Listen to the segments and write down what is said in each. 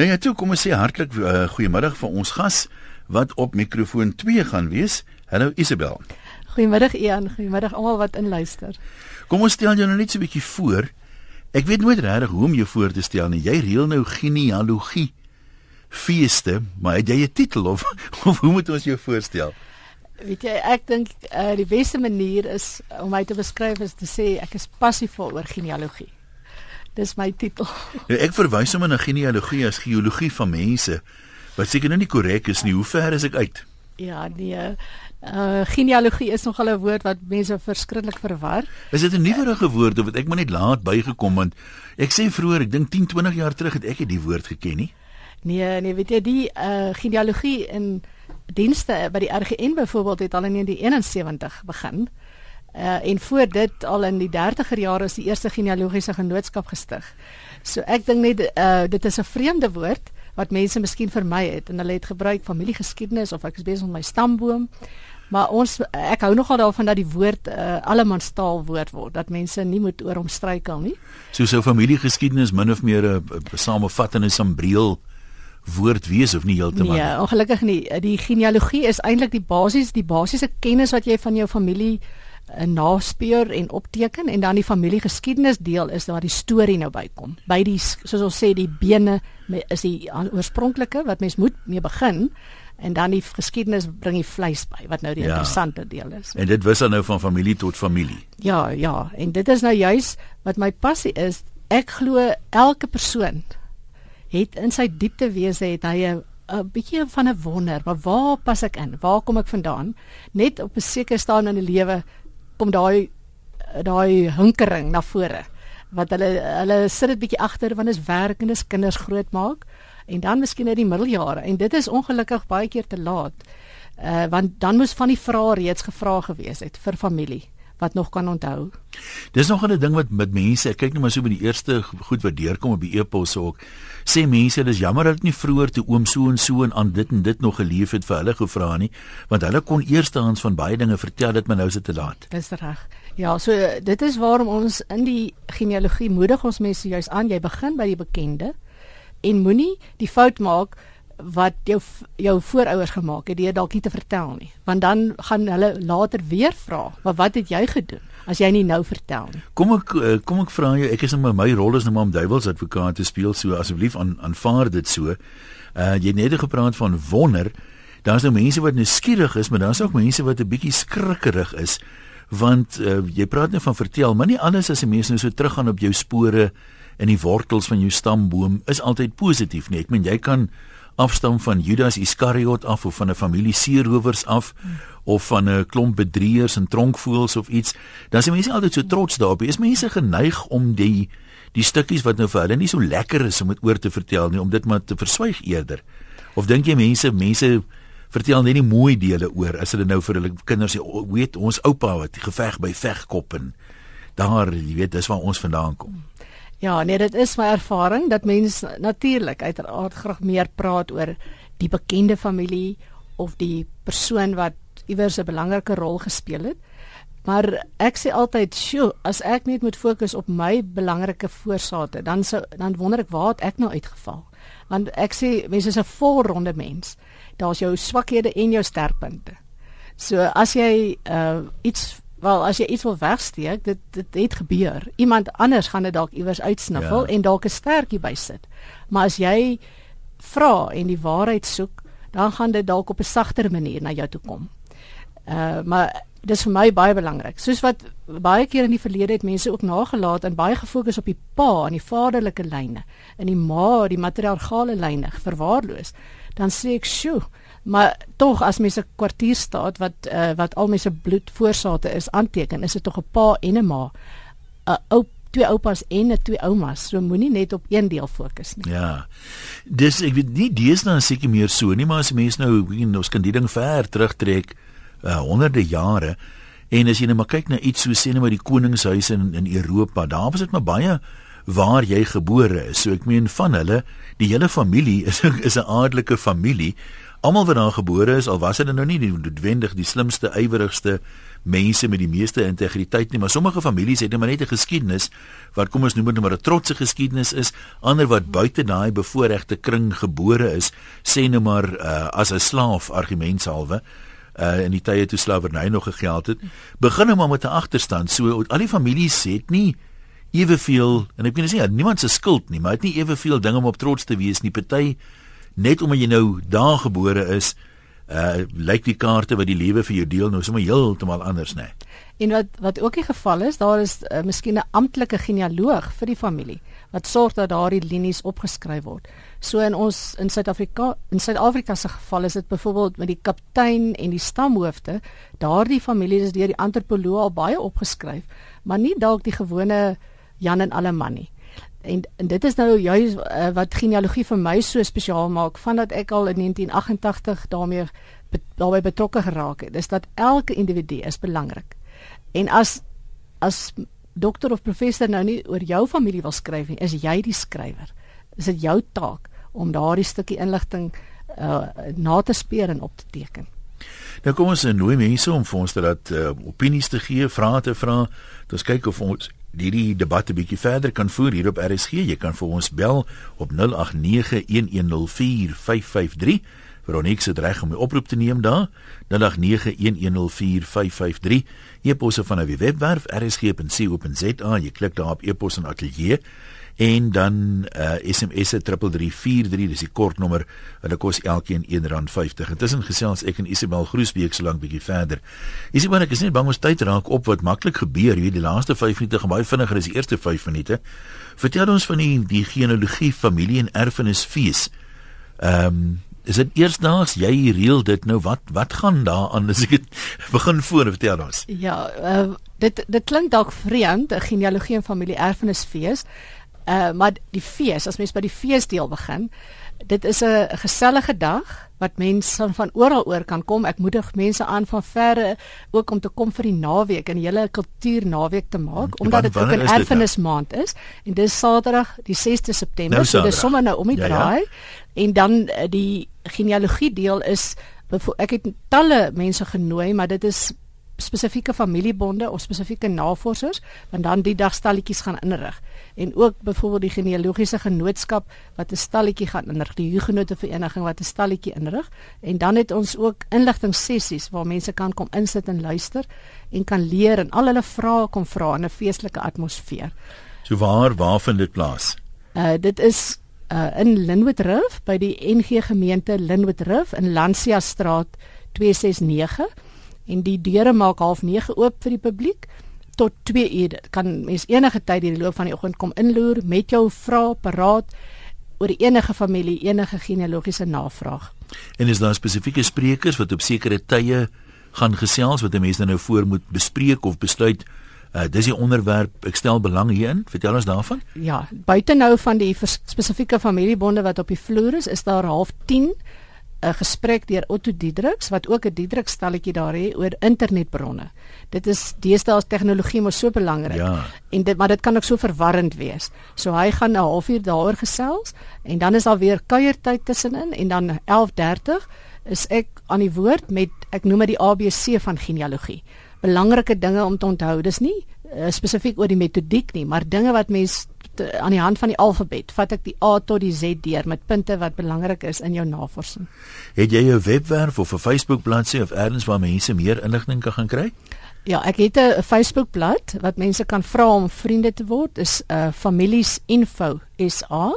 Nou ja, toe kom ons sê hartlik uh, goeiemiddag vir ons gas wat op mikrofoon 2 gaan wees. Hallo Isabel. Goeiemiddag Ian, goeiemiddag almal wat inluister. Kom ons stel jou nou net so 'n bietjie voor. Ek weet nooit regtig hoe om jou voor te stel nie. Jy reël nou genealogie feeste, maar het jy 'n titel of of hoe moet ons jou voorstel? Weet jy, ek dink uh, die beste manier is om my te beskryf is te sê ek is passievol oor genealogie. Dis my titel. Ja, ek verwys hom na genealogie as geologie van mense. Wat seker nou nie korrek is nie. Hoe ver is ek uit? Ja, nee. Uh genealogie is nogal 'n woord wat mense verskriklik verwar. Is dit 'n nuwerige woord of het ek maar net laat bygekom want ek sê vroeër, ek dink 10, 20 jaar terug het ek nie woord geken nie. Nee, nee, weet jy die uh genealogie in dienste by die RGN byvoorbeeld het al in 1971 begin. Uh en voor dit al in die 30er jare is die eerste genealogiese genootskap gestig. So ek dink net uh dit is 'n vreemde woord wat mense miskien vermy het en hulle het gebruik familiegeskiedenis of ek is besig met my stamboom. Maar ons ek hou nogal daarvan dat die woord uh, allemanstaal woord word dat mense nie moet oor hom struikel nie. So so familiegeskiedenis min of meer 'n samevattende sambreel woord wees of nie heeltemal. Nee, ongelukkig nie. Die genealogie is eintlik die basis, die basiese kennis wat jy van jou familie uh, naspeur en opteken en dan die familiegeskiedenis deel is waar die storie nou bykom. By die soos ons sê die bene is die oorspronklike wat mens moet mee begin en dan die geskiedenis bring die vleis by wat nou die ja. interessante deel is. En dit wissel nou van familie tot familie. Ja, ja, en dit is nou juis wat my passie is. Ek glo elke persoon het in sy diepte wese het hy 'n 'n bietjie van 'n wonder, maar waar pas ek in? Waar kom ek vandaan? Net op 'n sekere stadium in die lewe kom daai daai hinkering na vore. Wat hulle hulle sit dit bietjie agter want is werk en is kinders grootmaak en dan miskien in die middeljare en dit is ongelukkig baie keer te laat. Uh want dan moes van die vrae reeds gevra gewees het vir familie wat nog kan onthou. Dis nog 'n ding wat met mense, ek kyk net maar so by die eerste goed wat deurkom op die e-pos ook. Sê mense dis jammer dat dit nie vroeër toe oom so en so en aan dit en dit nog geleef het vir hulle gevra nie, want hulle kon eerstehands van baie dinge vertel dit maar nou is dit te laat. Dis reg. Ja, so dit is waarom ons in die genealogie moedig ons mense juis aan, jy begin by die bekende en moenie die fout maak wat jou jou voorouers gemaak het deur dalk nie te vertel nie. Want dan gaan hulle later weer vra maar wat het jy gedoen as jy nie nou vertel nie? Kom ek eh, kom ek vra jou ek is nou my rol is nou maar om duiwels advokaat te speel so asseblief aan aanvaar dit so. Uh, jy het net gepraat van wonder. Daar's nou mense wat nuuskierig is maar daar's ook mense wat 'n bietjie skrikkerig is. Want uh, jy praat net van vertel maar nie alles as 'n mens nou so teruggaan op jou spore in die wortels van jou stamboom is altyd positief nie. Ek meen jy kan afstam van Judas Iskariot af of van 'n familie seerowers af hmm. of van 'n klomp bedrieërs en tronkvoëls of iets. Dan is mense altyd so trots daarop. Is mense geneig om die die stukkies wat nou vir hulle nie so lekker is om dit oor te vertel nie, om dit maar te verswyg eerder. Of dink jy mense mense vertel net die mooi dele oor as hulle nou vir hulle kinders sê, weet ons oupa wat geveg by vegkop en daar, jy weet, dis waar ons vandaan kom. Ja, nee, dit is my ervaring dat mense natuurlik uiteraard graag meer praat oor die bekende familie of die persoon wat iewers 'n belangrike rol gespeel het. Maar ek sê altyd, "Sjoe, as ek net moet fokus op my belangrike voorsate, dan sou dan wonder ek waar het ek nou uitgeval?" Want ek sê mense is 'n volronde mens. Daar's jou swakhede en jou sterkpunte. So as jy uh iets Wel, as jy iets wil wegsteek, dit dit het gebeur. Iemand anders gaan dit dalk iewers uitsniffel ja. en dalk 'n sterkie bysit. Maar as jy vra en die waarheid soek, dan gaan dit dalk op 'n sagter manier na jou toe kom. Uh maar dis vir my baie belangrik. Soos wat baie keer in die verlede het mense ook nagelaat en baie gefokus op die pa en die vaderlike lyne en die ma, die matriargale lyne verwaarloos. Dan sê ek, "Sjoe, maar tog as mens 'n kwartier staat wat uh, wat al mense bloed voorsate is aanteken is dit tog 'n pa en 'n ma 'n ou twee oupas en 'n twee oumas so moenie net op een deel fokus nie ja dis ek weet nie dis nou seker meer so nie maar as mense nou ons kan die ding ver terugtrek uh, honderde jare en as jy net nou maar kyk na iets so sê net maar die koningshuis in in Europa daar was dit maar baie waar jy gebore is. So ek meen van hulle, die hele familie is is 'n adelike familie. Almal wat daar gebore is, al was hulle nou nie die noodwendig die slimste, ywerigste mense met die meeste integriteit nie, maar sommige families het net maar net 'n geskiedenis wat kom ons noem dit nou maar 'n trotse geskiedenis is, ander wat buite daai bevoordeelde kring gebore is, sê nou maar uh, as 'n slaaf argumentshalwe uh in die tye toe slawerny nog gegeld het, begin nou maar met 'n agterstand. So al die families het nie eweveel en ek kan sê niemand se skuld nie, maar het nie eweveel ding om op trots te wees nie. Party net omdat jy nou daar gebore is, uh lyk die kaarte wat die lewe vir jou deel nou sommer heeltemal anders nê. En wat wat ook die geval is, daar is uh, miskien 'n amptelike genealoog vir die familie wat sorg dat daardie linies opgeskryf word. So in ons in Suid-Afrika, in Suid-Afrika se geval is dit byvoorbeeld met die kaptein en die stamhoofde, daardie familie is deur die antropoloog al baie opgeskryf, maar nie dalk die gewone Jan en alle man nie. En, en dit is nou juist uh, wat genealogie vir my so spesiaal maak vandat ek al in 1988 daarmee bet, daarbey betrokke geraak het. Dis dat elke individu is belangrik. En as as dokter of professor nou nie oor jou familie wil skryf nie, is jy die skrywer. Is dit jou taak om daardie stukkie inligting uh, na te speur en op te teken. Nou kom ons nooi mense om vir ons te laat uh, opinies te gee, vrae te vra. Ons kyk of ons hierdie debat 'n bietjie verder kan voer hier op RSG. Jy kan vir ons bel op 0891104553. Veronique se reg om die oproep te neem daar. 0891104553. E-posse van 'n webwerf rsg.co.za. Jy klik daar op e-pos en ateljee en dan uh, SMS 3343 dis die kortnommer hulle kos elkeen R1.50 intussen gesels ek en Isabel Groesbeek so lank bietjie verder. Isabel ek is net bang ons tyd raak op wat maklik gebeur hier die laaste 5 minute gaan baie vinniger as die eerste 5 minute. Vertel ons van die die genealogie familie en erfenis fees ehm um, is dit eersdaags jy reël dit nou wat wat gaan daar aan as ek begin voor vertel ons. Ja uh, dit dit klink dalk vreemd 'n genealogie en familie erfenis fees Uh maar die fees, as mens by die feesdeel begin, dit is 'n gesellige dag wat mense van oral oor kan kom. Ek moedig mense aan van verre ook om te kom vir die naweek en 'n hele kultuurnaweek te maak hmm, omdat dit ook 'n erfenis nou? maand is. En dis Saterdag, die 6de September. Nou, so dis sommer nou om die ja, ja. draai. Ja. En dan uh, die genealogie deel is ek het talle mense genooi, maar dit is spesifieke familiebonde of spesifieke navorsers want dan die dag stalletjies gaan inrig en ook byvoorbeeld die genealogiese genootskap wat 'n stalletjie gaan inrig die hugenote vereniging wat 'n stalletjie inrig en dan het ons ook inligting sessies waar mense kan kom insit en luister en kan leer en al hulle vrae kom vra in 'n feestelike atmosfeer. So waar waar vind dit plaas? Uh dit is uh in Linwood Riff by die NG gemeente Linwood Riff in Lansia straat 269 en die deure maak half 9 oop vir die publiek tot 2 uur. Kan mens enige tyd in die loop van die oggend kom inloer met jou vrae paraat oor enige familie, enige genealogiese navraag. En is daar spesifieke sprekers wat op sekere tye gaan gesels wat mense nou voor moet bespreek of besluit Uh, dis die onderwerp ek stel belang hierin vertel ons daarvan ja buite nou van die spesifieke familiebonde wat op die vloer is is daar half 10 'n gesprek deur Otto Diedriks wat ook 'n Diedriks stalletjie daar het oor internetbronne. Dit is deesdae tegnologie maar so belangrik. Ja. En dit maar dit kan ook so verwarrend wees. So hy gaan 'n halfuur daaroor gesels en dan is daar weer kuiertyd tussenin en dan 11:30 is ek aan die woord met ek noem dit die ABC van genealogie. Belangrike dinge om te onthou. Dis nie uh, spesifiek oor die metodiek nie, maar dinge wat mens aan die hand van die alfabet vat ek die A tot die Z deur met punte wat belangrik is in jou navorsing. Het jy 'n webwerf of 'n Facebook bladsy of elders waar mense meer inligting kan gaan kry? Ja, ek het 'n Facebook blad wat mense kan vra om vriende te word. Is uh, eh, familiesinfo SA.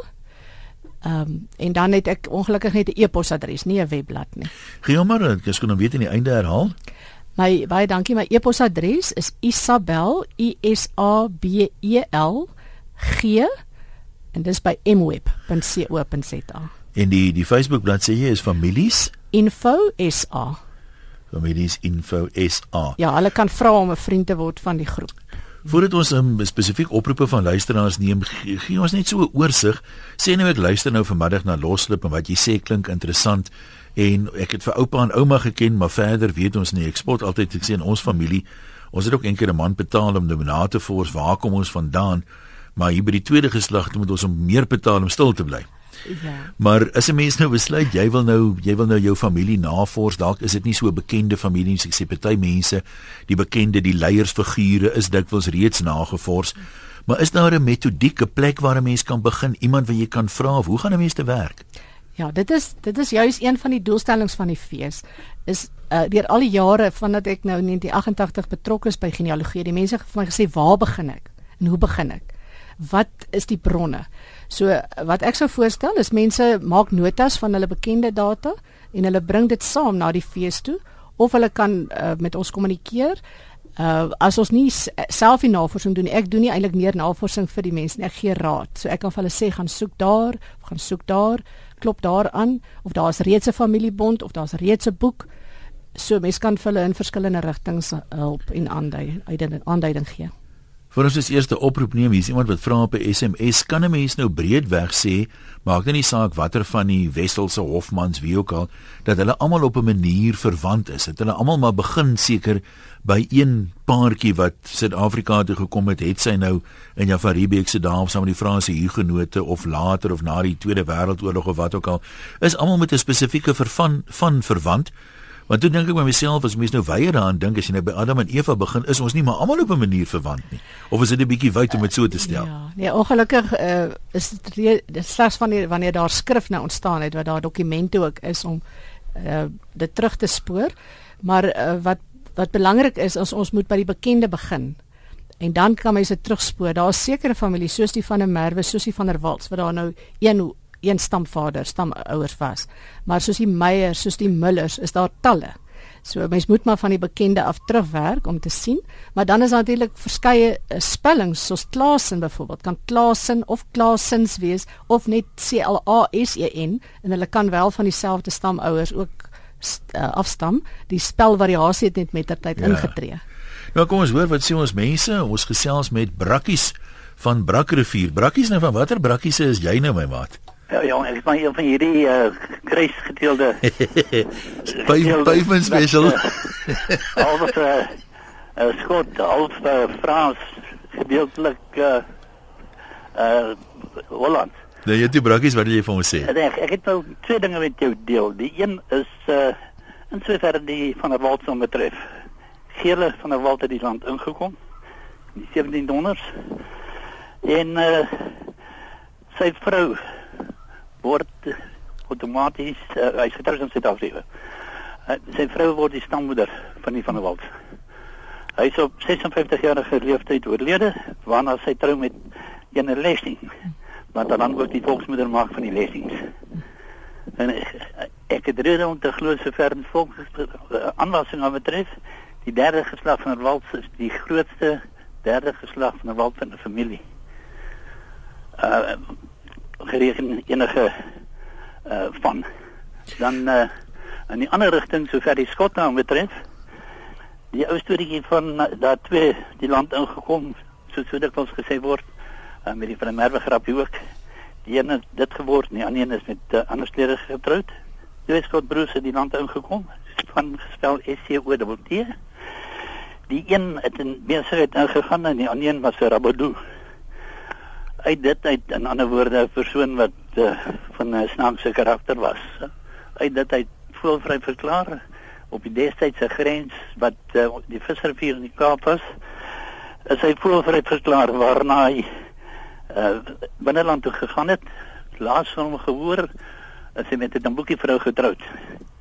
Ehm um, en dan het ek ongelukkig net 'n e-posadres, nie 'n webblad nie. Gielmar, ek sê nou weet in die einde herhaal. My baie dankie. My e-posadres is isabel i s a b e l G en dis by mweb.co.za. En die die Facebook bladsy hier is families info sa. Families info sa. Ja, hulle kan vra om 'n vriend te word van die groep. Voordat ons 'n um, spesifiek oproepe van luisteraars neem, gee, gee ons net so 'n oorsig. Sê nou ek luister nou vanmiddag na Loslip en wat jy sê klink interessant en ek het vir oupa en ouma geken, maar verder weet ons nie. Ek spot altyd ek sê in ons familie, ons het ook eendag 'n man betaal om nou na te vors waar kom ons vandaan? Maar hier by die tweede geslag moet ons om meer betaal om stil te bly. Ja. Maar as 'n mens nou besluit jy wil nou jy wil nou jou familie navors, dalk is dit nie so bekende familie soos ek sê party mense, die bekende die leiersfigure is dikwels reeds nagevors. Maar is daar 'n metodieke plek waar 'n mens kan begin, iemand wat jy kan vra of hoe gaan 'n mens te werk? Ja, dit is dit is juis een van die doelstellings van die fees. Is uh deur al die jare vandat ek nou in 1988 betrokke is by genealogie, die mense het vir my gesê, "Waar begin ek? En hoe begin ek?" Wat is die bronne? So wat ek sou voorstel is mense maak notas van hulle bekende data en hulle bring dit saam na die fees toe of hulle kan uh, met ons kommunikeer. Uh as ons nie self die navorsing doen, ek doen nie eintlik meer navorsing vir die mense nie. Ek gee raad. So ek kan vir hulle sê gaan soek daar, gaan soek daar, klop daar aan of daar's reeds 'n familiebond of daar's reeds 'n boek. So mense kan vir hulle in verskillende rigtings help en aanduiding aanduiding gee. Vir ons is eerste oproep neem hier iemand wat vra op 'n SMS kan 'n mens nou breedweg sê maak dit nie saak watter van die Wesselse Hofmans wie ook al dat hulle almal op 'n manier verwant is dat hulle almal maar begin seker by een paartjie wat Suid-Afrika toe gekom het het sy nou in Jafaribeek se dae saam met die Franse hugenote of later of na die Tweede Wêreldoorlog of wat ook al is almal met 'n spesifieke vervan van verwant Want toe dink ek by myself as mens nou weier daaraan dink as jy nou by Adam en Eva begin is ons nie maar almal op 'n manier verwant nie. Of is dit 'n bietjie wyd om dit so te stel? Ja, nee, ongelukkig uh, is dit slegs wanneer wanneer daar skrif nou ontstaan het wat daar dokumente ook is om uh, dit terug te spoor. Maar uh, wat wat belangrik is is ons moet by die bekende begin. En dan kan mens dit terugspoor. Daar is sekere families soos die van der Merwe, soos die van der Walds wat daar nou een een stamvader, stamouers was. Maar soos die Meyers, soos die Mullers, is daar talle. So mens moet maar van die bekende af terugwerk om te sien, maar dan is daar natuurlik verskeie uh, spellings soos Klasen byvoorbeeld, kan Klasen of Klasens wees of net C L A S E N en hulle kan wel van dieselfde stamouers ook uh, afstam. Die spelvariasie het net met ter tyd ja. ingetree. Nou kom ons hoor wat sê ons mense, ons gesels met Brakkies van Brakrivier. Brakkies nou van watter brakkies is jy nou my maat? Ja, ja, ek is maar een van hierdie uh, kruisgedeelde pavement special. Al wat uh, uh, Skot, al uh, Frans gedeeltelik uh, uh, Holland. Nee, jy het die brakkies wat jy vir ons sê. Nee, ek het nou twee dinge met jou deel. Die een is uh, in sover die van der Walt sou betref. Geerle van der Walt het die land ingekom in die 1700s. En uh, sy vrou word outomaties uh, hy's getroud in Suid-Afrika. Uh, sy vrou word die stammoeder van die van der Walt. Hy is op 56 jarige leeftyd oorlede waarna sy trou met ene Lessing wat dan ook die volksmoeder maak van die Lessings. En uh, ek het rede om te glo sover die volks aanwasing aan betref, die derde geslag van der Walt is die grootste derde geslag van der Walt van 'n familie. Uh gereken enige uh van. Dan uh in die ander rigting sover die Skotland betref die storieetjie van uh, daar twee die land ingekom soos so dit ons gesê word uh, met die van der Merwe grapie ook. Die een het dit geword nie ander een is met uh, ander stede getroud. Twee Skot broers het die land ingekom van gespel S C O T die een het in besigheid ingegaan en die ander een was 'n rabadoo uit dit uit in ander woorde 'n persoon wat uh, van 'n snaakse karakter was uit dit uit voelvry verklaar op die destydse grens wat uh, die visrivier in die Kaap was is hy voelvry verklaar waarna hy uh, binneland toe gegaan het laas van hom gehoor as hy met 'n Damboekie vrou getroud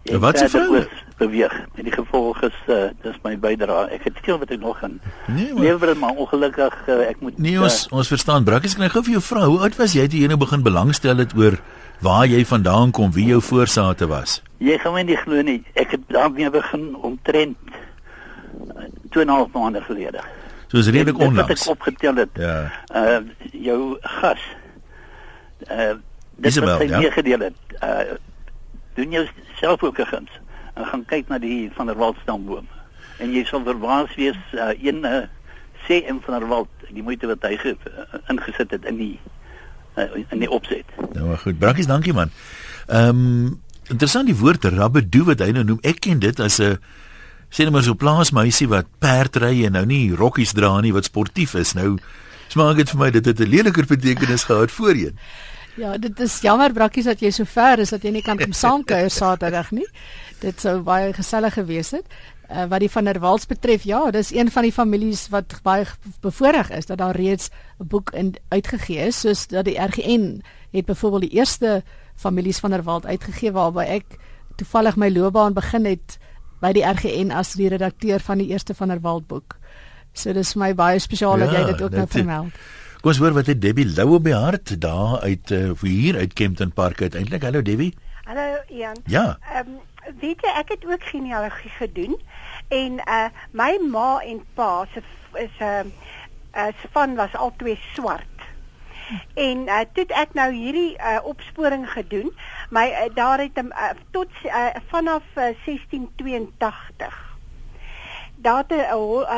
Ja, wat se vrou beweeg en die gevolg is uh, dis my bydrae. Ek het skielik wat ek nog gaan. Nee, maar, lewer maar ongelukkig uh, ek moet Nee, ons uh, ons verstaan. Brakkies kan ek gou vir jou vra, hoe oud was jy toe jy nou begin belangstel het oor waar jy vandaan kom, wie jou voorsaate was? Jy gaan my nie glo nie. Ek het daarmee begin omtrent 2 en 'n half maande gelede. So is redelik onlangs. Wat ek opgetel het. Ja. Uh jou gas. Uh dis wat hy ja? meegedeel het. Uh doen jou self ook 'n guns en gaan kyk na die van der Walt stamboom. En jy sal verbaas wees uh, een uh, sê in van der Walt die moeite wat hy ge, uh, ingesit het in die uh, in die opset. Nou maar goed, Brankies, dankie man. Ehm um, interessant die woord rabbedoe wat hy nou noem. Ek ken dit as 'n sê net maar so plaasmeisie wat perd ry en nou nie rokkies dra nie wat sportief is. Nou Smaak dit vir my dit het 'n leliker betekenis gehad voorheen. Ja, dit is jammer brakkies dat jy so ver is dat jy nie kan kom saamkuier Saterdag nie. Dit sou baie gesellig gewees het. Uh, wat die van der Walt betref, ja, dis een van die families wat baie bevoordeel is dat daar reeds 'n boek in uitgegee is, soos dat die RGN het byvoorbeeld die eerste families van der Walt uitgegee waarby ek toevallig my loopbaan begin het by die RGN as die redakteur van die eerste van der Walt boek. So dis vir my baie spesiaal ja, dat jy dit ook nou vermeld. Kom ons hoor wat het Debbie Lou op die hart daar uit uh, hier uit Kempton Park uiteindelik. Hallo Debbie. Hallo Ian. Ja. Ehm um, weet jy ek het ook genealogie gedoen en uh my ma en pa se is 'n uh, uh, se van was al twee swart. En uh, toe ek nou hierdie uh, opsporing gedoen, my uh, daar het hom uh, tot uh, vanaf uh, 1682 daar 'n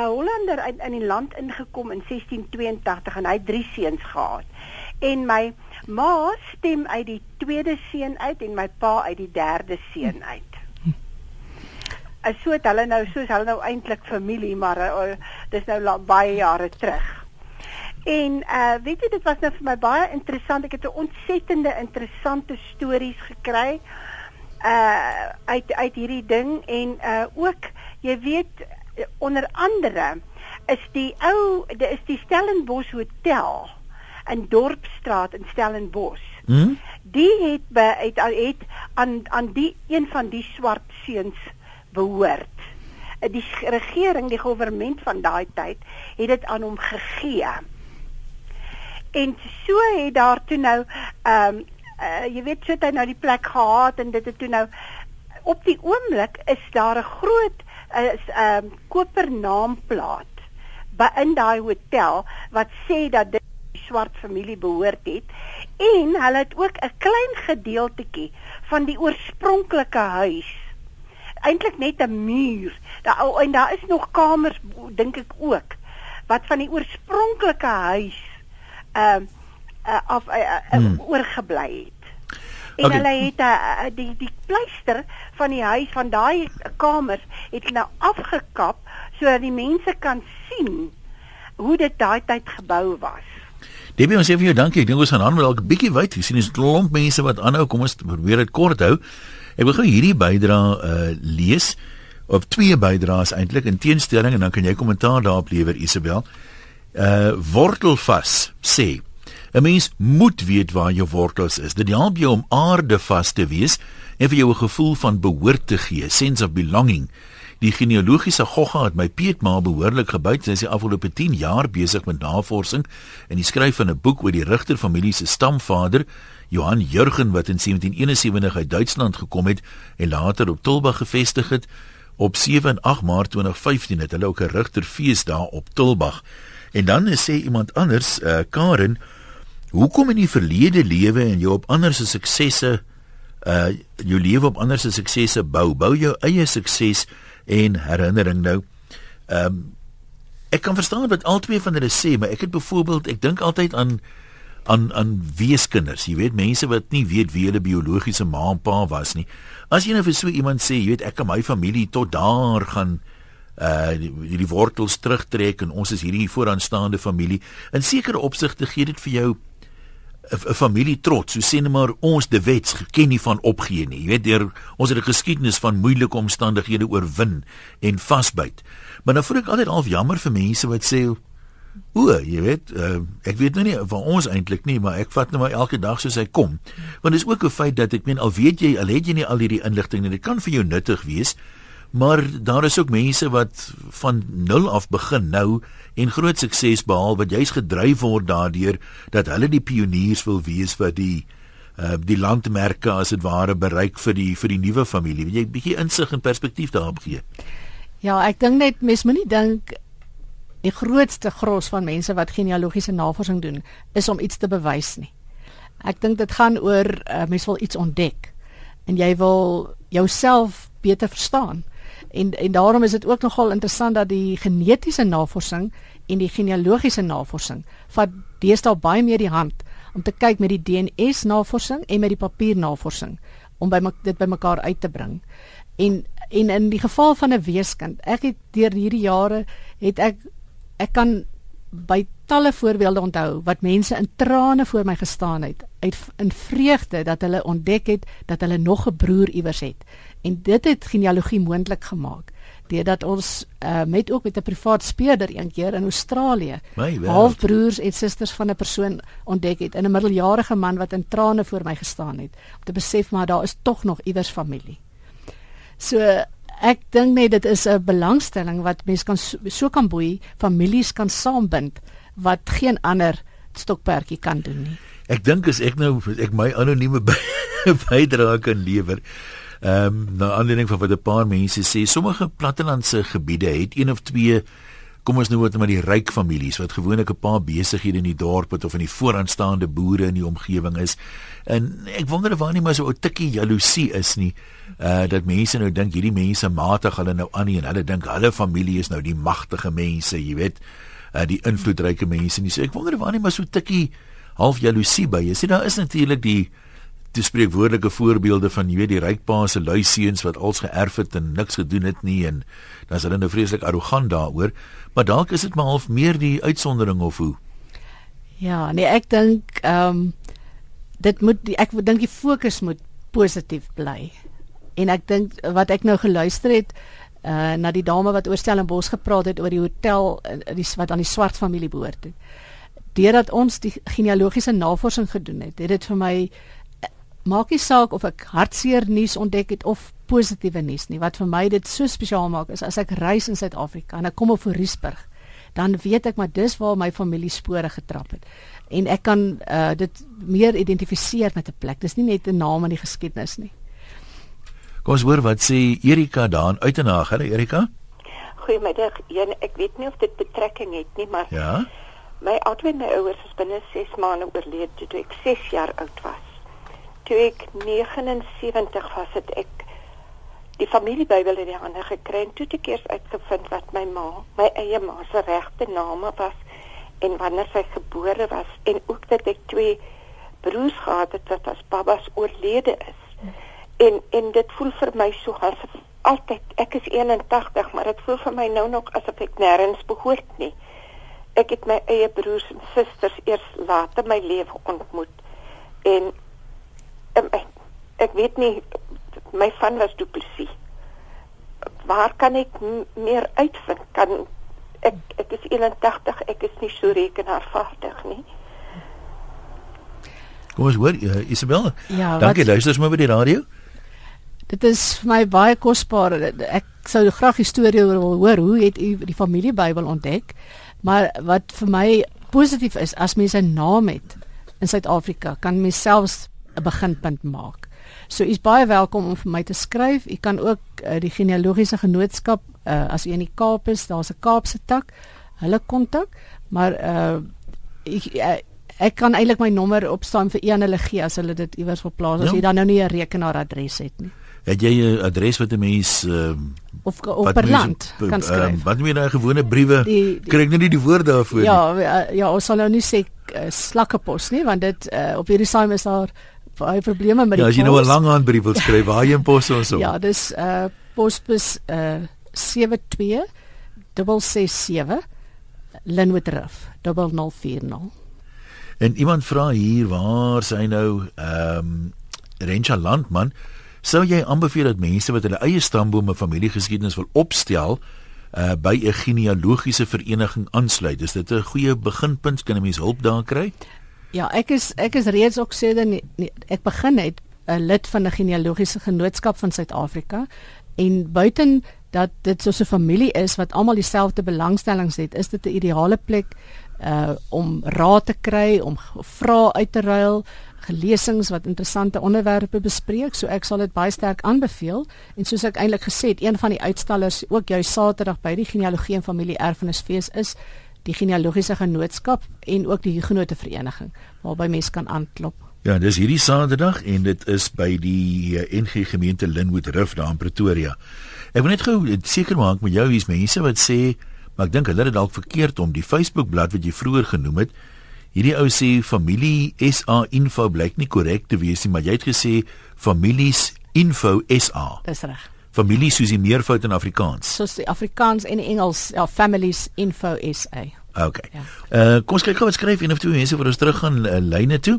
Hollander in, in die land ingekom in 1682 en hy het drie seuns gehad. En my ma stem uit die tweede seun uit en my pa uit die derde seun uit. As so het hulle nou soos hulle nou eintlik familie, maar uh, dis nou la, baie jare terug. En uh weet jy dit was nou vir my baie interessant. Ek het 'n ontsettende interessante stories gekry uh uit uit hierdie ding en uh ook jy weet onder andere is die ou dit is die Stellenbosch Hotel in Dorpsstraat in Stellenbosch. Hmm? Die het by het, het aan aan die een van die swart seuns behoort. Die regering, die regering van daai tyd het dit aan hom gegee. En so het daar toe nou ehm um, uh, jy weet so het hy nou die plek gehad en dit het toe nou op die oomblik is daar 'n groot is 'n um, koper naamplaat by in daai hotel wat sê dat dit swart familie behoort het. En hulle het ook 'n klein gedeeltjie van die oorspronklike huis. Eintlik net 'n muur. Daar en daar is nog kamers dink ek ook wat van die oorspronklike huis ehm uh, uh, af uh, uh, hmm. oorgebly het En okay. hulle het uh, die die pleister van die huis van daai kamers het nou afgekap sodat die mense kan sien hoe dit daai tyd gebou was. Debbie ons sê vir jou dankie. Ek dink ons gaan aan met dalk 'n bietjie wyd. Jy sien is 'n klomp mense wat aanhou. Kom ons probeer dit kort hou. Ek wil gou hierdie bydra uh lees of twee bydraes eintlik in teenstelling en dan kan jy kommentaar daarop lewer Isabel. Uh wortelvas sê 'n Mens moet weet waar jou wortels is. Dit help jou om aardevas te wees en vir jou 'n gevoel van behoort te gee, sense of belonging. Die genealogiese gogga het my peetma behoorlik gebyt. Sy is die afgelope 10 jaar besig met navorsing en die skryf van 'n boek oor die Rigter familie se stamvader, Johan Jurgen wat in 1771 uit Duitsland gekom het en later op Tulbag gevestig het. Op 7 en 8 Maart 2015 het hulle ook 'n Rigterfees daar op Tulbag. En dan sê iemand anders, uh, Karen, Hoekom in die verlede lewe en jou op ander se suksesse uh jou lewe op ander se suksesse bou, bou jou eie sukses en herinnering nou. Um, ek kan verstaan wat albei van hulle sê, maar ek het byvoorbeeld ek dink altyd aan aan aan weeskinders. Jy weet mense wat nie weet wie hulle biologiese ma en pa was nie. As jy nou vir so iemand sê, jy weet ek en my familie tot daar gaan uh die, die wortels terugtrek en ons is hierdie vooraanstaande familie. In sekere opsigte gee dit vir jou 'n familie trots. So sê net maar ons de wets geken nie van opgee nie. Jy weet deur ons het 'n geskiedenis van moeilike omstandighede oorwin en vasbyt. Maar dan voel ek altyd half jammer vir mense wat sê o, jy weet, uh, ek weet nou nie van ons eintlik nie, maar ek vat nou maar elke dag soos hy kom. Want dit is ook 'n feit dat ek meen al weet jy al het jy nie al hierdie inligting nie, dit kan vir jou nuttig wees. Maar daar is ook mense wat van nul af begin nou en groot sukses behaal wat juis gedryf word daardeur dat hulle die pioniers wil wees wat die uh, die landmerke as dit ware bereik vir die vir die nuwe familie. Wil jy 'n bietjie insig en perspektief daarop gee? Ja, ek dink net mens moenie dink die grootste gros van mense wat genealogiese navorsing doen is om iets te bewys nie. Ek dink dit gaan oor uh, mens wil iets ontdek en jy wil jouself beter verstaan. En en daarom is dit ook nogal interessant dat die genetiese navorsing en die genealogiese navorsing vat deesdae baie meer die hand om te kyk met die DNS navorsing en met die papiernavorsing om by dit bymekaar uit te bring. En en in die geval van 'n weeskind, ek het deur hierdie jare het ek ek kan by talle voorbeelde onthou wat mense in trane voor my gestaan het uit in vreugde dat hulle ontdek het dat hulle nog 'n broer iewers het. En dit het genealogie moontlik gemaak deurdat ons uh, met ook met 'n privaat speurder een keer in Australië halfbroers en susters van 'n persoon ontdek het in 'n middeljarige man wat in trane voor my gestaan het om te besef maar daar is tog nog iewers familie. So ek dink net dit is 'n belangstelling wat mense kan so, so kan boei, families kan saambind wat geen ander stokperdjie kan doen nie. Ek dink as ek nou ek my anonieme bydrae kan lewer. Ehm um, na aanleiding van wat 'n paar mense sê, sommige plattelandse gebiede het een of twee kom ons nou wat met die ryk families wat gewoonlik 'n paar besighede in die dorp het of in die vooraanstaande boere in die omgewing is. En ek wonder of waar nie maar so 'n tikkie jaloesie is nie. Uh dat mense nou dink hierdie mense matig hulle nou aan nie en hulle dink hulle familie is nou die magtige mense, jy weet, uh die invloedryke mense nie. So ek wonder of waar nie maar so 'n tikkie half jaloesie by is. Sien daar is natuurlik die die spreekwoordelike voorbeelde van jy weet die ryk pa se lui seuns wat als geërf het en niks gedoen het nie en dan is hulle nou vreeslik arrogant daaroor maar dalk is dit maar half meer die uitsondering of hoe? Ja nee ek dink ehm um, dit moet die, ek dink die fokus moet positief bly. En ek dink wat ek nou geluister het uh, na die dame wat oor Stellenbosch gepraat het oor die hotel uh, die wat aan die swart familie behoort het deurdat ons die genealogiese navorsing gedoen het het dit vir my maak nie saak of ek hartseer nuus ontdek het of positiewe nuus nie. Wat vir my dit so spesiaal maak is as ek reis in Suid-Afrika en ek kom op Riesburg, dan weet ek maar dis waar my familie spore getrap het. En ek kan uh, dit meer identifiseer met 'n plek. Dis nie net 'n naam in die geskiedenis nie. Kom ons hoor wat sê Erika daan uit en na. Hallo Erika. Goeiemiddag. Ja, ek weet nie of dit betrekking het nie, maar Ja. My albei my ouers is binne 6 maande oorlede toe ek 6 jaar oud was toe ek 79 was het ek die familiebybel in die hande gekry en toe het ek eers uitgevind wat my ma, my eie ma se regte name was en wanneer sy gebore was en ook dat ek twee broers gehad het wat as babas oorlede is. En en dit voel vir my so asof altyd ek is 81, maar dit voel vir my nou nog asof ek nêrens behoort nie. Ek het my eie broers en susters eers later my lewe ontmoet en ek, ek weet nie my van was duplisie. Waar kan ek meer uitvind? Kan ek ek is 81, ek is nie so rekenaarvaardig nie. Kom ons hoor uh, Isabel. Ja, Dankie, luister maar by die radio. Dit is vir my baie kosbaar. Ek sou graag die storie wil hoor. Hoe het u die familiebybel ontdek? Maar wat vir my positief is as mens 'n naam het in Suid-Afrika, kan mens selfs 'n beginpunt maak. So u's baie welkom om vir my te skryf. U kan ook uh, die genealogiese genootskap uh, as u in die Kaap is, daar's 'n Kaapse tak, hulle kontak, maar uh ek uh, ek kan eintlik my nommer opstaan vir een hulle gee as hulle dit iewers wil plaas as ja. jy dan nou nie 'n rekenaaradres het nie. Het jy 'n adres wat 'n mens uh, of of per land kan skryf? Uh, wat moet jy nou gewone briewe kry ek nou nie die woorde daarvoor ja, nie. Ja, ja, ons sal nou nie sê uh, slakkepos nie want dit uh, op hierdie saai is daar baie probleme met ja, die Ja, as jy nou 'n lang handbrief wil skryf, waar jy pos ons op? ja, dis uh posbus uh 72 667 Linwood Drift 0040. En iemand vra hier waar sy nou ehm um, Rencha Landman sou jy aanbeveel dat mense wat hulle eie stambome familiegeskiedenis wil opstel uh by 'n genealogiese vereniging aansluit. Is dit 'n goeie beginpunt? Kan 'n mens hulp daar kry? Ja, ek is ek is reeds ook sê dan ek begin het 'n lid van 'n genealogiese genootskap van Suid-Afrika en buiten dat dit so 'n familie is wat almal dieselfde belangstellings het, is dit 'n ideale plek uh om raad te kry, om vrae uit te ruil, gelesings wat interessante onderwerpe bespreek. So ek sal dit baie sterk aanbeveel en soos ek eintlik gesê het, een van die uitstallers ook jou Saterdag by die genealogie en familie erfenisfees is die genealogiese genootskap en ook die Huguenote vereniging waarby mense kan aanklop. Ja, dis hierdie Saterdag en dit is by die eh, NG gemeente Linwood Rif daar in Pretoria. Ek wil net gou seker maak met jou hier's mense wat sê, maar ek dink hulle het dit dalk verkeerd om die Facebook bladsy wat jy vroeër genoem het. Hierdie ou sê familie SA info blyk nie korrek te wees nie, maar jy het gesê families info SA. Dis reg familie soos die meervoud in Afrikaans. Soos die Afrikaans en Engels, ja, families info SA. OK. Ja. Uh kom ons kyk gou wat skryf een of twee mense voor ons terug gaan uh, lyne toe.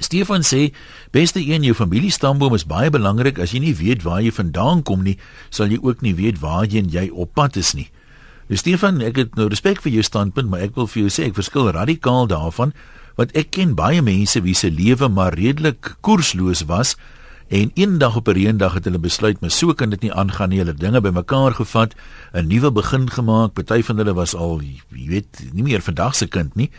Stefan sê beste een jou familiestamboom is baie belangrik as jy nie weet waar jy vandaan kom nie sal jy ook nie weet waarheen jy op pad is nie. Nou Stefan, ek het nou respek vir jou standpunt, maar ek wil vir jou sê ek verskil radikaal daarvan want ek ken baie mense wie se lewe maar redelik koersloos was en eendag op 'n reendag het hulle besluit maar so kan dit nie aangaan nie. Hulle dinge bymekaar gevat, 'n nuwe begin gemaak. Party van hulle was al, jy weet, nie meer vandag se kind nie.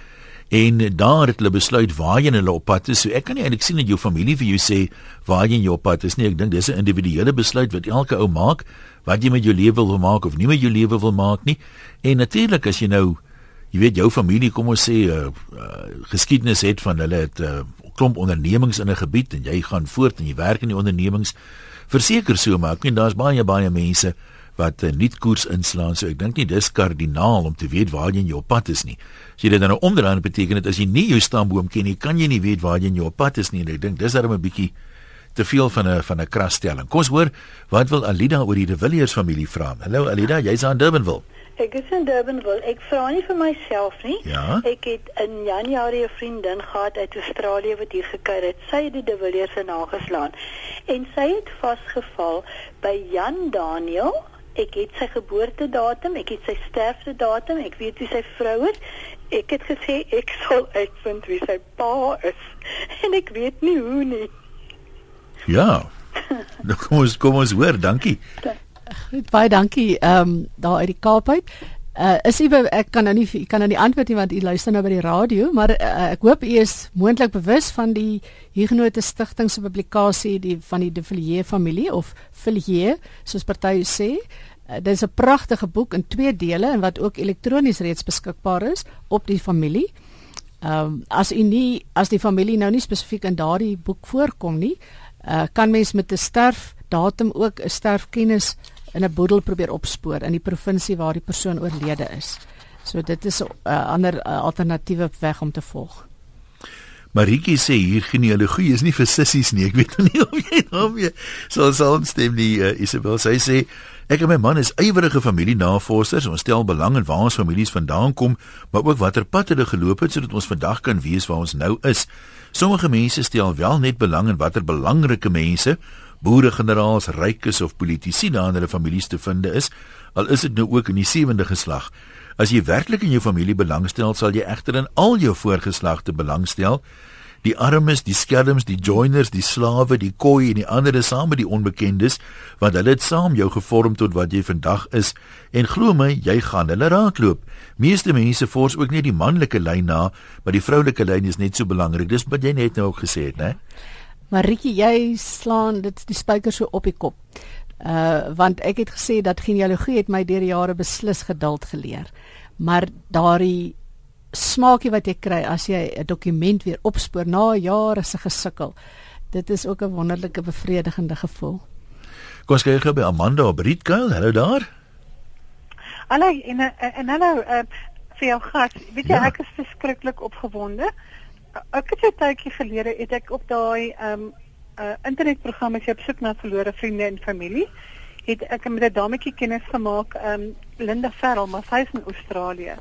En daar het hulle besluit waarheen hulle op pad is. So ek kan nie eintlik sien dat jou familie vir jou sê waarheen jy op pad is nie. Ek dink dis 'n individuele besluit wat elke ou maak wat jy met jou lewe wil maak of nie met jou lewe wil maak nie. En natuurlik as jy nou jy weet jou familie kom ons sê uh, uh, geskiedenis het van hulle het 'n uh, klomp ondernemings in 'n gebied en jy gaan voort en jy werk in die ondernemings verseker so maar ek weet daar's baie baie mense wat 'n uh, nuut koers inslaan so ek dink nie dis kardinaal om te weet waar jy in jou pad is nie as jy dit dan nou omdraai beteken dit as jy nie jou stamboom ken nie kan jy nie weet waar jy in jou pad is nie en ek dink dis darem 'n bietjie te veel van 'n van 'n krasstelling. Kom ons hoor wat wil Alida oor die De Villiers familie vra. Hallo Alida, jy's aan Durbanville. Ek is in Durbanville. Ek vra nie vir myself nie. Ja? Ek het in Januarie 'n vriendin gehad uit Australië wat hier gekuier het. Sy het die De Villiers se nageslaan. En sy het vasgeval by Jan Daniel. Ek het sy geboortedatum, ek het sy sterftedatum, ek weet wie sy vrou is. Ek het gesê ek sal uitvind wie sy pa is. En ek weet nie hoe nie. Ja. Nou kom ons kom ons hoor, dankie. Goed, baie dankie. Ehm um, daar uit die Kaap uit. Uh is u ek kan nou nie ek kan nou nie antwoord nie want u luister nou by die radio, maar uh, ek hoop u is moontlik bewus van die Huguenote Stichting se publikasie die van die De Villiers familie of Villiers soos party sê. Uh, dit is 'n pragtige boek in twee dele en wat ook elektronies reeds beskikbaar is op die familie. Ehm um, as u nie as die familie nou nie spesifiek in daardie boek voorkom nie, uh, kan mens met 'n sterfdatum ook 'n sterfkennis in 'n boedel probeer opspoor in die provinsie waar die persoon oorlede is. So dit is 'n uh, ander uh, alternatiewe weg om te volg. Maritjie sê hier genealogie is nie vir sissies nie. Ek weet nie of jy daarmee sal saamstem nie. Uh, Isabel sy sê ek en my man is ywerige familienavorsers. Ons stel belang in waar ons families vandaan kom, maar ook watter pad hulle geloop het sodat ons vandag kan weet waar ons nou is. Sommige mense stel wel net belang in watter belangrike mense, boere, generaals, rykes of politici daar in hulle families te vind is, al is dit nou ook in die sewende geslag. As jy werklik in jou familie belangstel, sal jy egter in al jou voorgeslagte belangstel die armes, die skelms, die joiners, die slawe, die koi en die ander is saam met die onbekendes want hulle het saam jou gevorm tot wat jy vandag is en glo my, jy gaan hulle raakloop. Meeste mense fors ook net die manlike lyn na, maar die vroulike lyn is net so belangrik. Dis wat jy net nou ook gesê het, né? Maritjie, jy slaan dit die spyker so op die kop. Uh want ek het gesê dat genealogie het my deur die jare beslis geduld geleer. Maar daardie smaakie wat jy kry as jy 'n dokument weer opspoor na jare se gesukkel. Dit is ook 'n wonderlike bevredigende gevoel. Kom ons kyk gou by Amanda op Rietkuil. Hallo daar. Hallo en en hallo uh, vir jou gas. Weet jy Ja. ek is verskriklik opgewonde. Ek het 'n tydjie gelede het ek op daai ehm um, uh, internetprogram as jy op soek na verlore vriende en familie. Het ek met 'n dametjie kennis gemaak, ehm um, Linda Farrell, maar sy is in Australië.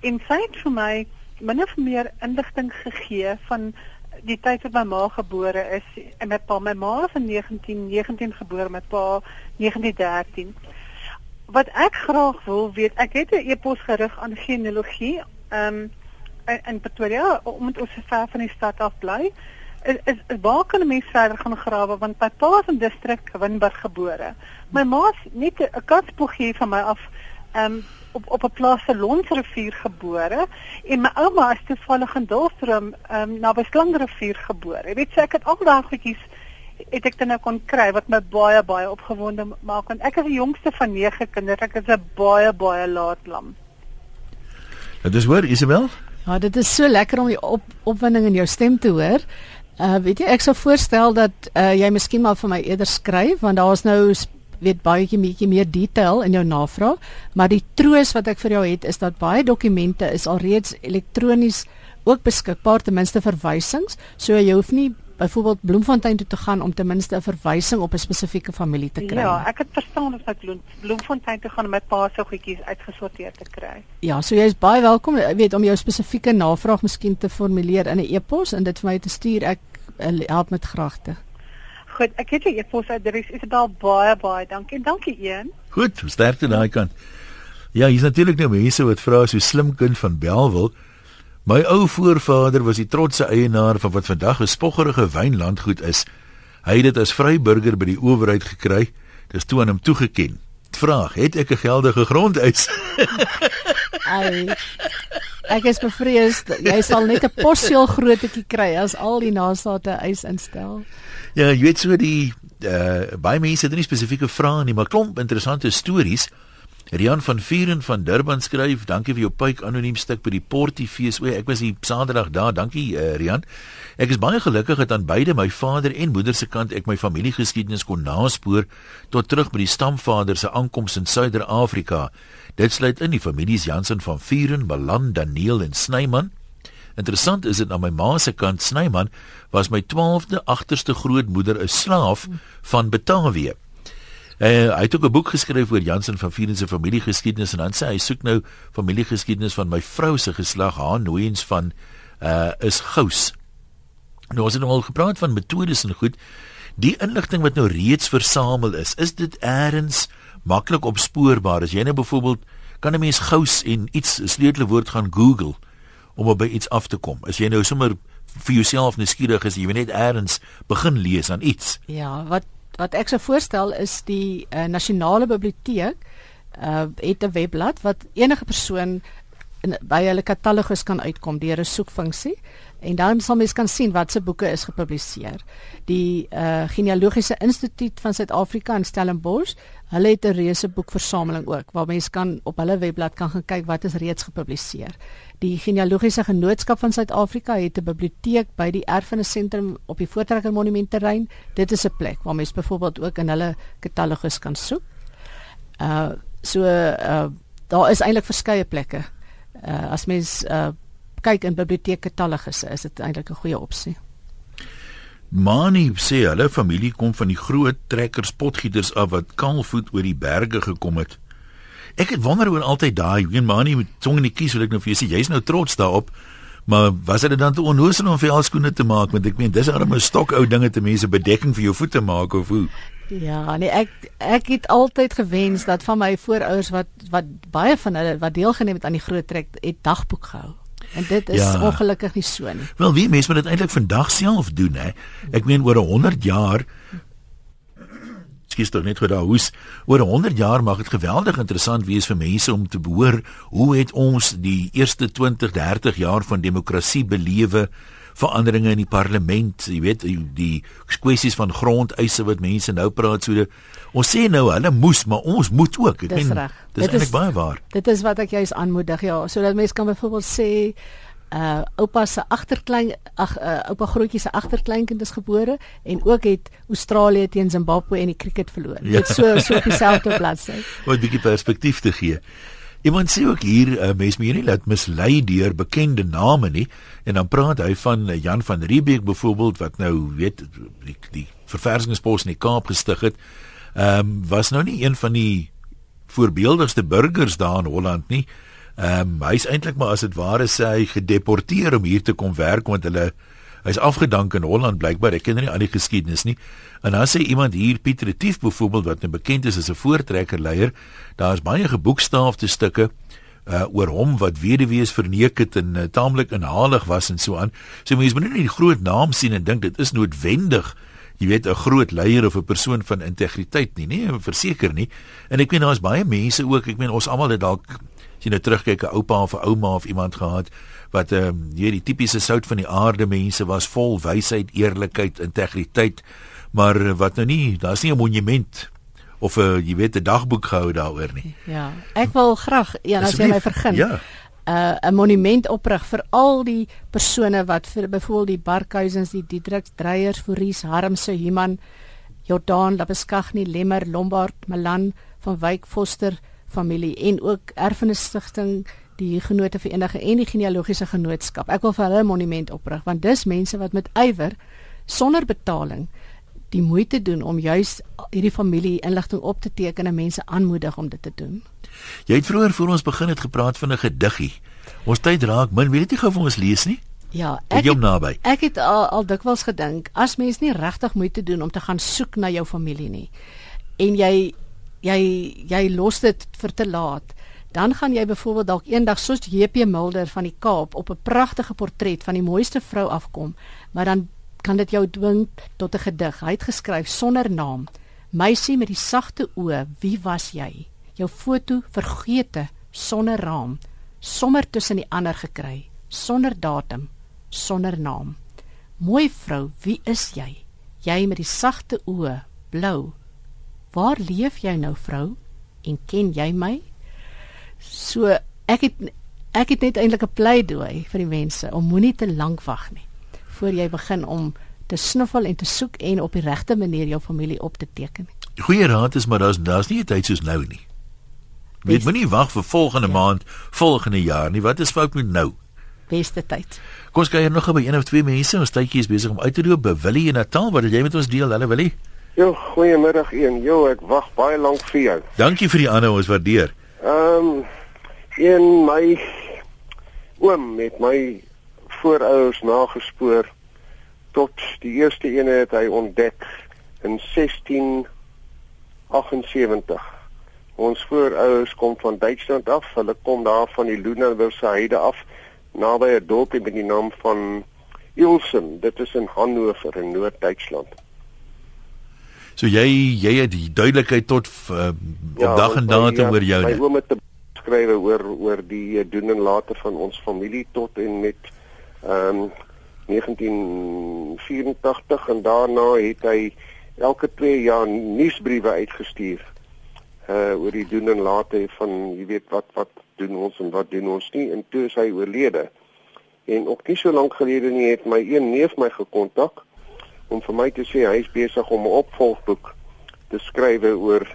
En sy het vir my min of meer inligting gegee van die tyd wat my ma gebore is. En my pa my ma is in 1919 gebore met pa 1913 wat ek graag wil weet, ek het 'n e-pos gerig aan genealogie, ehm um, in, in Pretoria omdat ons so ver van die stad af bly. Is, is, is waar kan 'n mens verder gaan grawe want my pa is in distrik Winburg gebore. My ma is net 'n katspoeg hier van my af um, op op 'n plaas se Lonsrivier gebore en my ouma is toevallig in Dolstrom ehm um, naby Slangrivier gebore. Weet sê ek het al daai goedjies het ek dan nou kon kry wat my baie baie opgewonde maak want ek is die jongste van 9 kinders. Ek is 'n baie baie laat lam. Dit is hoor Isabel. Ja, dit is so lekker om die op, opwinding in jou stem te hoor. Uh weet jy, ek sou voorstel dat uh jy miskien maar vir my eerder skryf want daar's nou sp- weet baie bietjie meer detail in jou navraag, maar die troos wat ek vir jou het is dat baie dokumente is alreeds elektronies ook beskikbaar ten minste verwysings, so jy hoef nie byvoorbeeld Bloemfontein toe te gaan om ten minste 'n verwysing op 'n spesifieke familie te kry. Ja, ek het verstaan of ek Bloem, Bloemfontein toe gaan om my pa se goedjies uitgesorteer te kry. Ja, so jy is baie welkom, ek weet om jou spesifieke navraag miskien te formuleer in 'n e-pos en dit vir my te stuur. Ek uh, help met graagte. Goed, ek het jou e-posadres. Is dit al baie baie dankie. Dankie een. Goed, sterkte daai kant. Ja, hier's natuurlik nou mense wat vra so slim kind van Belwel. My ou voorvader was die trotse eienaar van wat vandag 'n spoggerige wynlandgoed is. Hy het dit as vryburger by die owerheid gekry. Dis toe aan hom toegeken. Vraag: Het ek 'n geldige grondeis? Ai. Ek is bevrees jy sal net 'n porseel grootetjie kry as al die nasate eis instel. ja, jy weet so die uh baie mense het nie spesifieke vrae nie, maar klomp interessante stories. Rian van Vuren van Durban skryf, dankie vir jou pyk anoniem stuk by die Portiefees. O, ek was die Saterdag daar. Dankie uh, Rian. Ek is baie gelukkig dat aan beide my vader en moeder se kant ek my familiegeskiedenis kon naspoor tot terug by die stamvader se aankoms in Suider-Afrika. Dit sluit in die families Jansen van Vuren, Malan, Daniel en Snyman. Interessant is dit aan my ma se kant Snyman was my 12de agterste grootmoeder 'n slaaf van Batavië. Uh, hy het ook 'n boek geskryf oor Jansen van Vuren se familiegeskiedenis en dan sê hy soek nou familiegeskiedenis van my vrou se geslag Haan Nooyens van uh is Gous. Nou ons het nou al gepraat van metodes en goed. Die inligting wat nou reeds versamel is, is dit eers maklik opspoorbaar? As jy nou byvoorbeeld kan 'n mens Gous en iets sleutelwoord gaan Google om by iets af te kom. As jy nou sommer vir jouself nuuskierig is, jy weet net eers begin lees aan iets. Ja, wat wat ek sou voorstel is die uh, nasionale biblioteek uh het 'n webblad wat enige persoon in, by hulle katalogus kan uitkom deur 'n soekfunksie en dan sal mens kan sien watse boeke is gepubliseer. Die uh genealogiese instituut van Suid-Afrika in Stellenbosch, hulle het 'n reuse boekversameling ook waar mens kan op hulle webblad kan gaan kyk wat is reeds gepubliseer. Die genealogiese genootskap van Suid-Afrika het 'n biblioteek by die erfenissentrum op die Voortrekker Monument terrein. Dit is 'n plek waar mens byvoorbeeld ook in hulle katalogus kan soek. Uh so uh daar is eintlik verskeie plekke. Uh as mens uh kyk in biblioteekkatalogusse is dit eintlik 'n goeie opsie. Mani sê hulle familie kom van die groot trekkers potgieters af wat kaalvoet oor die berge gekom het. Ek het wonder oor altyd daai, een Mani met tong in die kies, wil ek nou vir jou sê, jy's nou trots daarop. Maar was dit dan te onnoosel om vir alskoene te maak want ek meen dis arme stokou dinge te mense bedekking vir jou voete maak of hoe? Ja, nee ek ek het altyd gewens dat van my voorouers wat wat baie van hulle wat deelgeneem het aan die groot trek het dagboek gehou. En dit is ja. ongelukkig nie so nie. Wel, wie mense moet dit eintlik vandag self doen hè. Ek meen oor 100 jaar skiet tog net oor daai hoes. Oor 100 jaar mag dit geweldig interessant wees vir mense om te behoor hoe het ons die eerste 20, 30 jaar van demokrasie belewe? Veranderinge in die parlement, jy weet, die, die kwessies van grondeise wat mense nou praat so. Ons sê nou hulle moes, maar ons moet ook. Ek meen, dis eintlik baie waar. Dit is wat ek juist aanmoedig, ja, sodat mense kan byvoorbeeld sê uh oupa se agterklein ag uh, oupa grootjie se agterkleinkind is gebore en ook het Australië teen Zimbabwe in die cricket verloor. Ja. Dit so so op dieselfde bladsy. Wat 'n bietjie perspektief te gee. Iemand sê ook hier uh, mens moet nie laat mislei deur bekende name nie en dan praat hy van uh, Jan van Riebeeck byvoorbeeld wat nou weet die, die verversingspos in die Kaap gestig het. Ehm um, was nou nie een van die voorbeeldigste burgers daar in Holland nie. Ehm um, hy's eintlik maar as dit ware sê hy gedeporteer om hier te kom werk want hulle hy's afgedank in Holland blykbaar. Ek ken nie al die geskiedenis nie. En dan sê iemand hier Pieter Retief byvoorbeeld wat nou bekend is as 'n voortrekkerleier, daar's baie geboekstaafde stukke uh oor hom wat weduwees verneek het en uh, taamlik inhalig was en so aan. So mense moet nie die groot naam sien en dink dit is noodwendig jy weet 'n groot leier of 'n persoon van integriteit nie, nee, verseker nie. En ek weet daar's baie mense ook, ek meen ons almal het dalk as jy nou terugkyk 'n oupa of 'n ouma of iemand gehad wat ehm um, hierdie tipiese sout van die aarde mense was vol wysheid, eerlikheid, integriteit, maar wat nou nie, daar's nie 'n monument of 'n jy weet 'n dagboek gehou daaroor nie. Ja, ek wil graag ja, as jy my vergun. Ja. Uh, 'n monument oprig vir al die persone wat vir byvoorbeeld die Barkhuisens, die Diedriks, Dreyers, Fourie, Harmse, Human, Jordan, Labeskagni, Lemmer, Lombard, Malan van Wyk Foster familie en ook erfenisstigting die genote vereniging en die genealogiese genootskap. Ek wil vir hulle 'n monument oprig want dis mense wat met ywer sonder betaling die moeite doen om juis hierdie familie inligting op te teken en mense aanmoedig om dit te doen. Jy het vroeër voor ons begin het gepraat van 'n gediggie. Ons tyd raak min, weet jy gou vir ons lees nie? Ja, ek het, ek het al, al dikwels gedink as mens nie regtig moeite doen om te gaan soek na jou familie nie en jy jy jy los dit vir te laat dan gaan jy byvoorbeeld dalk eendag soos JP Mulder van die Kaap op 'n pragtige portret van die mooiste vrou afkom maar dan kan dit jou dwing tot 'n gedig hy het geskryf sonder naam meisie met die sagte oë wie was jy jou foto vergeete sonder raam sommer tussen die ander gekry sonder datum sonder naam. Mooi vrou, wie is jy? Jy met die sagte oë, blou. Waar leef jy nou, vrou? En ken jy my? So ek het ek het net eintlik 'n pleidooi vir die mense om moenie te lank wag nie voor jy begin om te snuffel en te soek en op die regte manier jou familie op te teken. Goeie raad is maar daar's daar's nie 'n tyd soos nou nie. Jy moenie wag vir volgende ja. maand, volgende jaar nie. Wat is fout met nou? beste tyd. Kom ons kyk nog by een of twee mense. Ons tydjie is besig om uit te loop by Willie in Natal. Wat het jy met ons deel? Hallo Willie. Jo, goeiemiddag een. Jo, ek wag baie lank vir jou. Dankie vir die aanhou, ons waardeer. Ehm um, een my oom met my voorouers nagespoor tot die eerste een het hy ontdek in 1678. Ons voorouers kom van Duitsland af. Hulle kom daar van die Lunenburgse heide af naby 'n dorpie met die naam van Ilsen. Dit is in Hannover in Noord-Duitsland. So jy jy het die duidelikheid tot uh, ja, dag en datum oor jou. My oom het geskrywe oor oor die doen en later van ons familie tot en met ehm um, 1984 en daarna het hy elke 2 jaar nuusbriewe uitgestuur uh oor die doen en late van jy weet wat wat doen ons en wat doen ons nie en toe is hy oorlede. En ook nie so lank gelede nie het my een neef my gekontak om vir my te sê hy is besig om 'n opvolgboek te skryf oor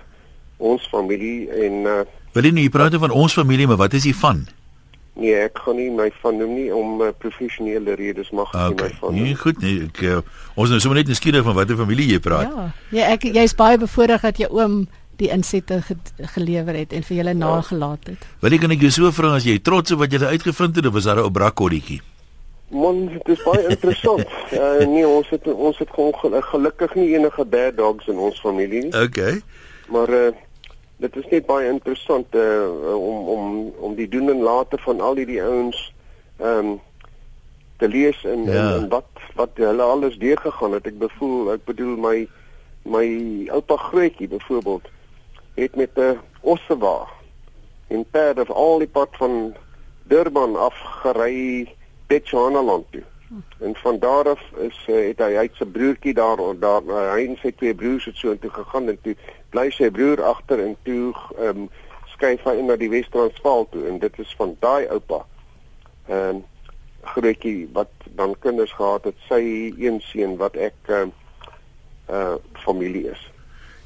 ons familie en uh Wil jy nie praat van ons familie maar wat is hy van? Nee, ek kan nie my van noem nie om uh, professionele redes mag ek okay. nie my van. Nee, goed nee, ek uh, ons nou sommer net nuuskierig van watter familie jy praat. Ja. Ja, ek jy's baie bevoorreg dat jou oom die insette ge gelewer het en vir julle ja. nagelaat het. Wil ek net jou so vra as jy trots op wat jy uitgevind het of was daar 'n brakkoddietjie? Man, dit is baie interessant. uh, nee, ons het ons het gelukkig nie enige bad dogs in ons familie nie. Okay. Maar uh, dit is net baie interessant uh, om om om die doen en late van al hierdie ouens ehm um, te lees en, ja. en en wat wat hulle alles deur gegaan het. Ek bevoel, ek bedoel my my oupa grootjie byvoorbeeld het met 'n ossewa in pad of al die pad van Durban af gery Bechuanaland toe. En van daar af is uh, het hy uit sy broertjie daar daar hy en sy twee broers het so intoe gegaan en toe bly sy broer agter en toe ehm um, skuif hy na die Wes-Transvaal toe en dit is van daai oupa. Ehm um, grootjie wat dan kinders gehad het, sy een seun wat ek ehm uh, uh familie is.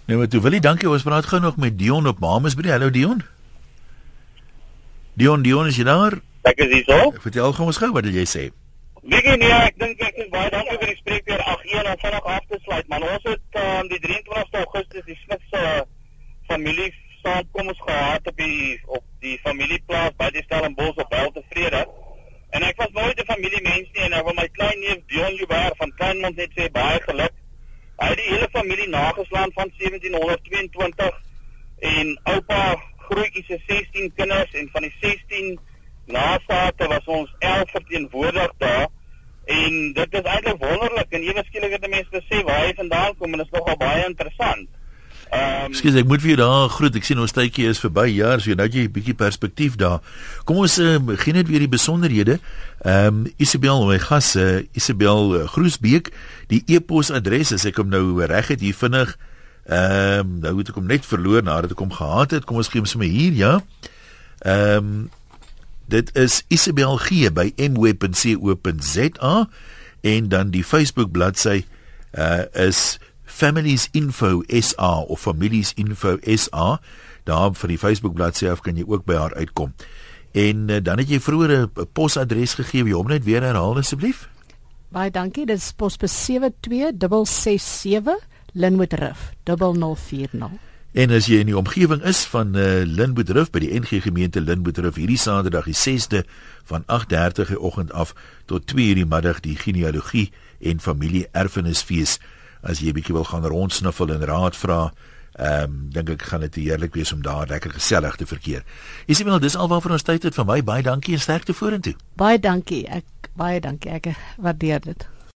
Nou maar toe wil jy dankie ons praat gou nog met Dion op Mamasbury. Hallo Dion. Dion, Dion is jy daar? Ek is hier so. Vertel gou ons gou wat jy sê. Nee nee, ek dink ek is baie dankie vir die spreekbeurt 81 en vinnig af te sluit. Man ons het um, die 23 Augustus die Smit se familie saamkoms gehad op die op die familieplaas by die Stellenbosch op Weltevrede. En ek was nooit 'n familiemens nie en ek wil my klein neef Dion Jubber van Kleinmond net sê baie geluk Hy het die hele familie nageslaan van 1722 en oupa grootjie se 16 kinders en van die 16 nasate was ons 11 verteenwoordig daar en dit is eintlik wonderlik en ewe skielik het mense besef waar hy vandaan kom en dit is nogal baie interessant. Ehm um, ek moet vir jou daar groet. Ek sien ons tydjie is verby. Ja, so nou jy 'n bietjie perspektief daar. Kom ons uh, begin net weer die besonderhede. Ehm um, Isabel, my gas, uh, Isabel uh, Groesbeek, die e-posadres as ek hom nou reg het hier vinnig. Ehm um, nou het ek hom net verloor nadat ek hom gehad het. Kom ons gee hom sommer hier, ja. Ehm um, dit is Isabel G by mweb.co.za en dan die Facebook bladsy uh, is Families Info SA of Families Info SA. Daar vir die Facebook bladsy af kan jy ook by haar uitkom. En uh, dan het jy vroeër 'n posadres gegee, wie hom net weer herhaal asseblief? Baie dankie. Dit is posbus 72667 Linwood Rift 0040. En as jy in die omgewing is van uh, Linwood Rift by die NG gemeente Linwood Rift hierdie Saterdag die 6de van 8:30 die oggend af tot 2:00 die middag die genealogie en familie erfenisfees as jy 'n bietjie wil gaan rondsniffel en raad vra Ehm um, dink ek gaan dit heerlik wees om daar lekker gesellig te verkeer. Isimel, dis alwaar vir ons tyd het vir my baie dankie en sterkte vorentoe. Baie dankie. Ek baie dankie. Ek waardeer dit.